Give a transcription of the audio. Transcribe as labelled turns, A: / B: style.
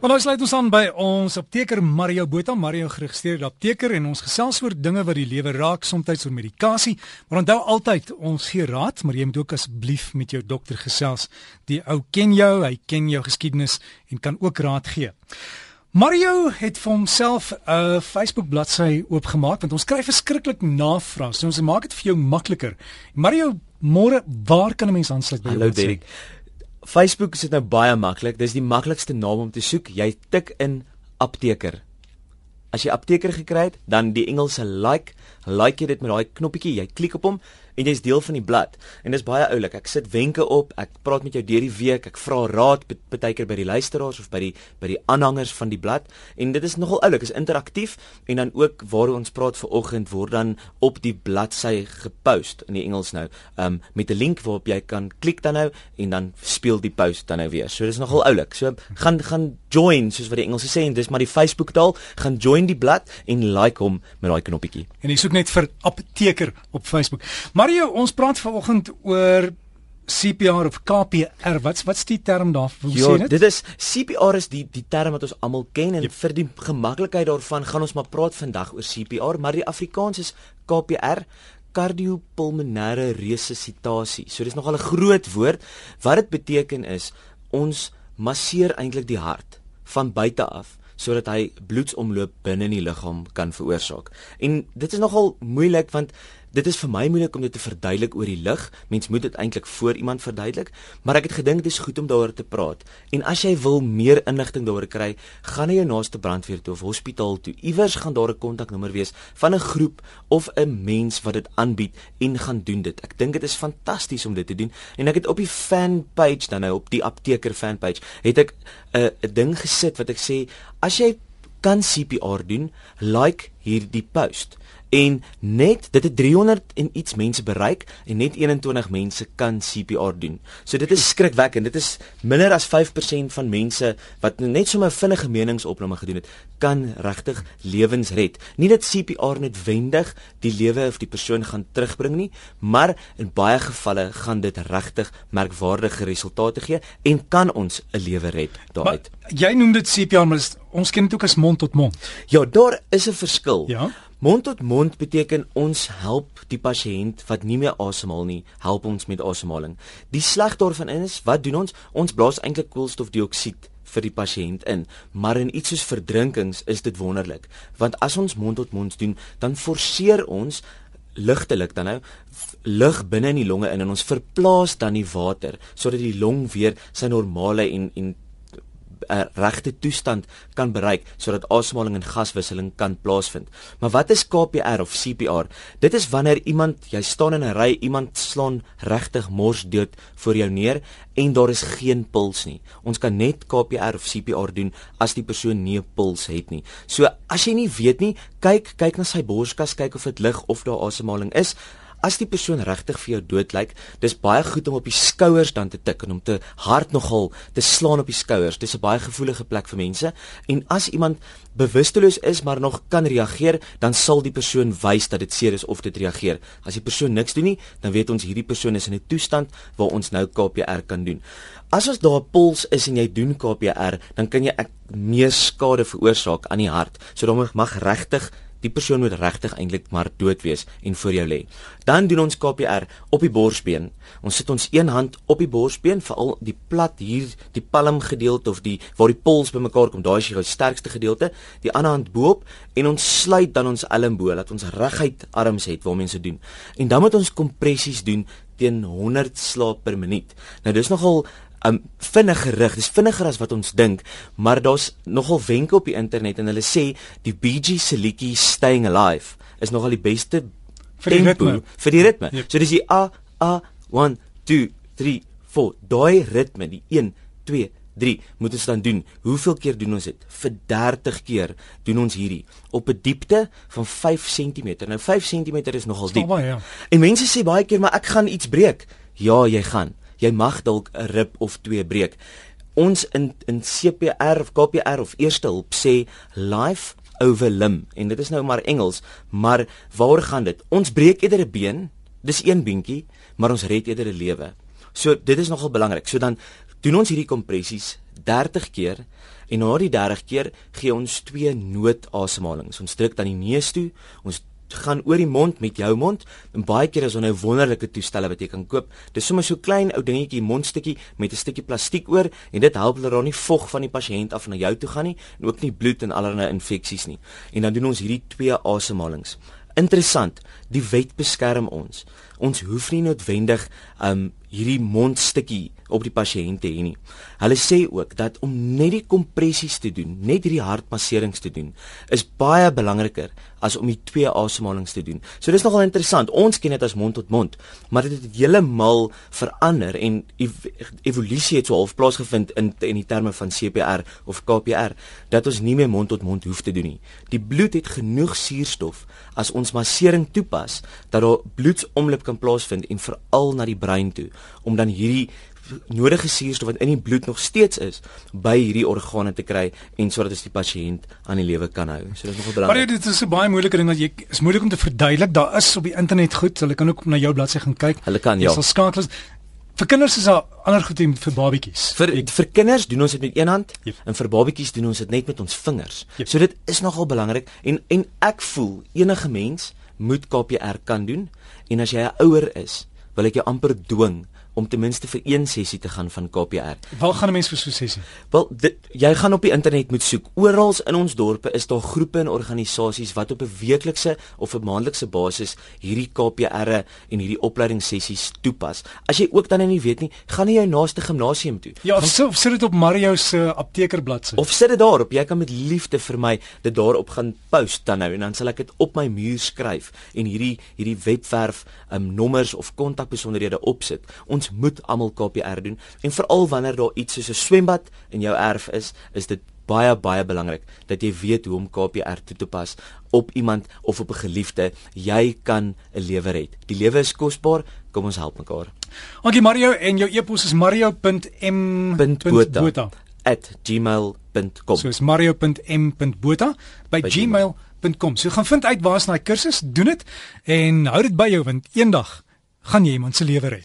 A: Want ons sluit ons aan by ons apteker Mario Botha, Mario geregistreerde apteker en ons gesels oor dinge wat die lewe raak, soms oor medikasie, maar onthou altyd ons gee raad, maar jy moet ook asseblief met jou dokter gesels. Die ou ken jou, hy ken jou geskiedenis en kan ook raad gee. Mario het vir homself 'n Facebook bladsy oopgemaak want ons kry verskriklik navrae. So ons maak dit vir jou makliker. Mario, môre, waar kan 'n mens aansluit by
B: jou? Hallo Derek. Facebook is dit nou baie maklik. Dis die maklikste naam om te soek. Jy tik in apteker. As jy apteker gekry het, dan die Engelse like, like jy dit met daai knoppietjie, jy klik op hom en jy's deel van die blad. En dis baie oulik. Ek sit wenke op, ek praat met jou deur die week, ek vra raad baie keer by die luisteraars of by die by die aanhangers van die blad en dit is nogal oulik, is interaktief en dan ook waar ons praat ver oggend word dan op die bladsy gepost in die Engels nou, um met 'n link waarop jy kan klik dan nou en dan speel die post dan nou weer. So dis nogal oulik. So gaan gaan join soos wat die Engelse sê en dis maar die Facebook taal, gaan join die blad en like hom met daai knoppietjie.
A: En jy soek net vir apteker op Facebook. Mario, ons praat vanoggend oor CPR of KPR. Wat's wat's die term daar?
B: Hoe jo, sê dit? Dit is CPR is die die term wat ons almal ken en yep. vir die gemaklikheid daarvan gaan ons maar praat vandag oor CPR, maar die Afrikaans is KPR kardiopulmonêre resusitasie. So dis nogal 'n groot woord. Wat dit beteken is ons masseer eintlik die hart van buite af sodat hy bloedsomloop binne in die liggaam kan veroorsaak. En dit is nogal moeilik want Dit is vir my moeilik om dit te verduidelik oor die lig. Mens moet dit eintlik voor iemand verduidelik, maar ek het gedink dit is goed om daaroor te praat. En as jy wil meer inligting daaroor kry, gaan na jou naaste brandweer toe of hospitaal toe. Iewers gaan daar 'n kontaknommer wees van 'n groep of 'n mens wat dit aanbied en gaan doen dit. Ek dink dit is fantasties om dit te doen en ek het op die fan page dan nou op die apteker fan page het ek 'n uh, ding gesit wat ek sê as jy kan CPR doen, like hierdie post. En net dit het 300 en iets mense bereik en net 21 mense kan CPR doen. So dit is skrikwekkend. Dit is minder as 5% van mense wat net so 'n vinnige meningsopname gedoen het, kan regtig lewens red. Nie dat CPR netwendig die lewe of die persoon gaan terugbring nie, maar in baie gevalle gaan dit regtig merkwaardige resultate gee en kan ons 'n lewe red daaruit.
A: Jy noem dit CPR, maar ons ken dit ook as mond tot mond.
B: Ja, daar is 'n verskil. Ja. Mond tot mond beteken ons help die pasiënt wat nie meer asemhaal nie, help ons met asemhaling. Die sleg daarvan is, wat doen ons? Ons blaas eintlik koolstofdioksied vir die pasiënt in, maar in iets soos verdrinkings is dit wonderlik, want as ons mond tot mond doen, dan forceer ons ligtelik dan nou lug binne in die longe in en ons verplaas dan die water sodat die long weer sy normale en en 'n regte toestand kan bereik sodat asemhaling en gaswisseling kan plaasvind. Maar wat is KPR of CPR? Dit is wanneer iemand, jy staan in 'n ry, iemand slaan regtig mors dood voor jou neer en daar is geen puls nie. Ons kan net KPR of CPR doen as die persoon nie 'n puls het nie. So as jy nie weet nie, kyk kyk na sy borskas, kyk of dit lig of daar asemhaling is as die persoon regtig vir jou dood lyk, dis baie goed om op die skouers dan te tik en om te hard nogal te slaan op die skouers. Dis 'n baie gevoelige plek vir mense. En as iemand bewusteloos is maar nog kan reageer, dan sal die persoon wys dat dit seer is of dit reageer. As die persoon niks doen nie, dan weet ons hierdie persoon is in 'n toestand waar ons nou KPR kan doen. As ons daar 'n puls is en jy doen KPR, dan kan jy meer skade veroorsaak aan die hart. So dan mag regtig die persoon moet regtig eintlik maar dood wees en voor jou lê. Dan doen ons KPR op die borsbeen. Ons sit ons een hand op die borsbeen, veral die plat hier, die palm gedeelte of die waar die pols bymekaar kom, daai is die sterkste gedeelte. Die ander hand bo-op en ons sluit dan ons elmboog dat ons reguit arms het waar mense doen. En dan moet ons kompressies doen teen 100 slaap per minuut. Nou dis nogal um vinniger rig. Dis vinniger as wat ons dink, maar daar's nogal wenke op die internet en hulle sê die BG se liedjie Staying Alive is nogal die beste
A: vir die ritme.
B: Vir die ritme. Yep. So dis die a a 1 2 3 4. Daai ritme, die 1 2 3 moet ons dan doen. Hoeveel keer doen ons dit? Vir 30 keer doen ons hierdie op 'n diepte van 5 cm. Nou 5 cm is nogal diep. Baie, ja. En mense sê baie keer maar ek gaan iets breek. Ja, jy gaan jy mag dalk 'n rib of twee breek. Ons in in CPR of KPR of eerste hulp sê life over limb en dit is nou maar Engels, maar waar gaan dit? Ons breek eerder 'n been, dis een beentjie, maar ons red eerder 'n lewe. So dit is nogal belangrik. So dan doen ons hierdie kompressies 30 keer En na die 30 keer gee ons twee noodasemhalings. Ons druk dan die neus toe. Ons gaan oor die mond met jou mond en baie keer is daar nou wonderlike toestelle wat jy kan koop. Dis sommer so klein ou dingetjie mondstukkie met 'n stukkie plastiek oor en dit help dat daar nie vog van die pasiënt af na jou toe gaan nie en ook nie bloed en allerlei infeksies nie. En dan doen ons hierdie twee asemhalings. Interessant, die wet beskerm ons. Ons hoef nie noodwendig um hierdie mondstukkie op die pasiënt te hê nie. Hulle sê ook dat om net die kompressies te doen, net hierdie hartmasserings te doen, is baie belangriker as om die twee asemhalings te doen. So dis nogal interessant. Ons ken dit as mond tot mond, maar dit het heeltemal verander en ev evolusie het so half plaasgevind in in die terme van CPR of KPR dat ons nie meer mond tot mond hoef te doen nie. Die bloed het genoeg suurstof as ons massering toepas dat daar bloedsomloop kan plaasvind en veral na die brein toe om dan hierdie nodige suurstof wat in die bloed nog steeds is by hierdie organe te kry en sodat dit die pasiënt aan die lewe kan hou. So dis nogal belangrik.
A: Maar dit is 'n baie moeilike ding dat jy is moeilik om te verduidelik. Daar is op die internet goed. Hulle kan ook na jou bladsy gaan kyk.
B: Hulle kan ja.
A: Jy sal skakel. Vir kinders is daar ander goed vir babatjies.
B: Vir vir kinders doen ons dit met een hand yep. en vir babatjies doen ons dit net met ons vingers. Yep. So dit is nogal belangrik en en ek voel enige mens moet KPR kan doen. En as jy 'n ouer is, wil ek jou amper dwing om ten minste vir een sessie te gaan van KPR.
A: Waar gaan 'n mens vir so 'n sessie?
B: Wel, dit, jy gaan op die internet moet soek. Oral in ons dorpe is daar groepe en organisasies wat op 'n weeklikse of 'n maandelikse basis hierdie KPR'e en hierdie opleidingssessies toepas. As jy ook dan nie weet nie, gaan na jou naaste gimnasium toe.
A: Ja, of sit, sit dit op Mario se aptekerbladsy.
B: Of sit dit daarop. Jy kan met liefde vir my dit daarop gaan post dan nou en dan sal ek dit op my muur skryf en hierdie hierdie webwerf um, nommers of kontakbesonderhede opsit. Ons moet almal KPR doen en veral wanneer daar iets soos 'n swembad in jou erf is, is dit baie baie belangrik dat jy weet hoe om KPR toe te pas op iemand of op 'n geliefde. Jy kan 'n lewe red. Die lewe is kosbaar. Kom ons help mekaar.
A: Dankie Mario en jou e-pos is mario.m.bota@gmail.com. So is mario.m.bota by, by gmail.com. So gaan vind uit waar is daai kursus, doen dit en hou dit by jou want eendag gaan jy iemand se lewe red.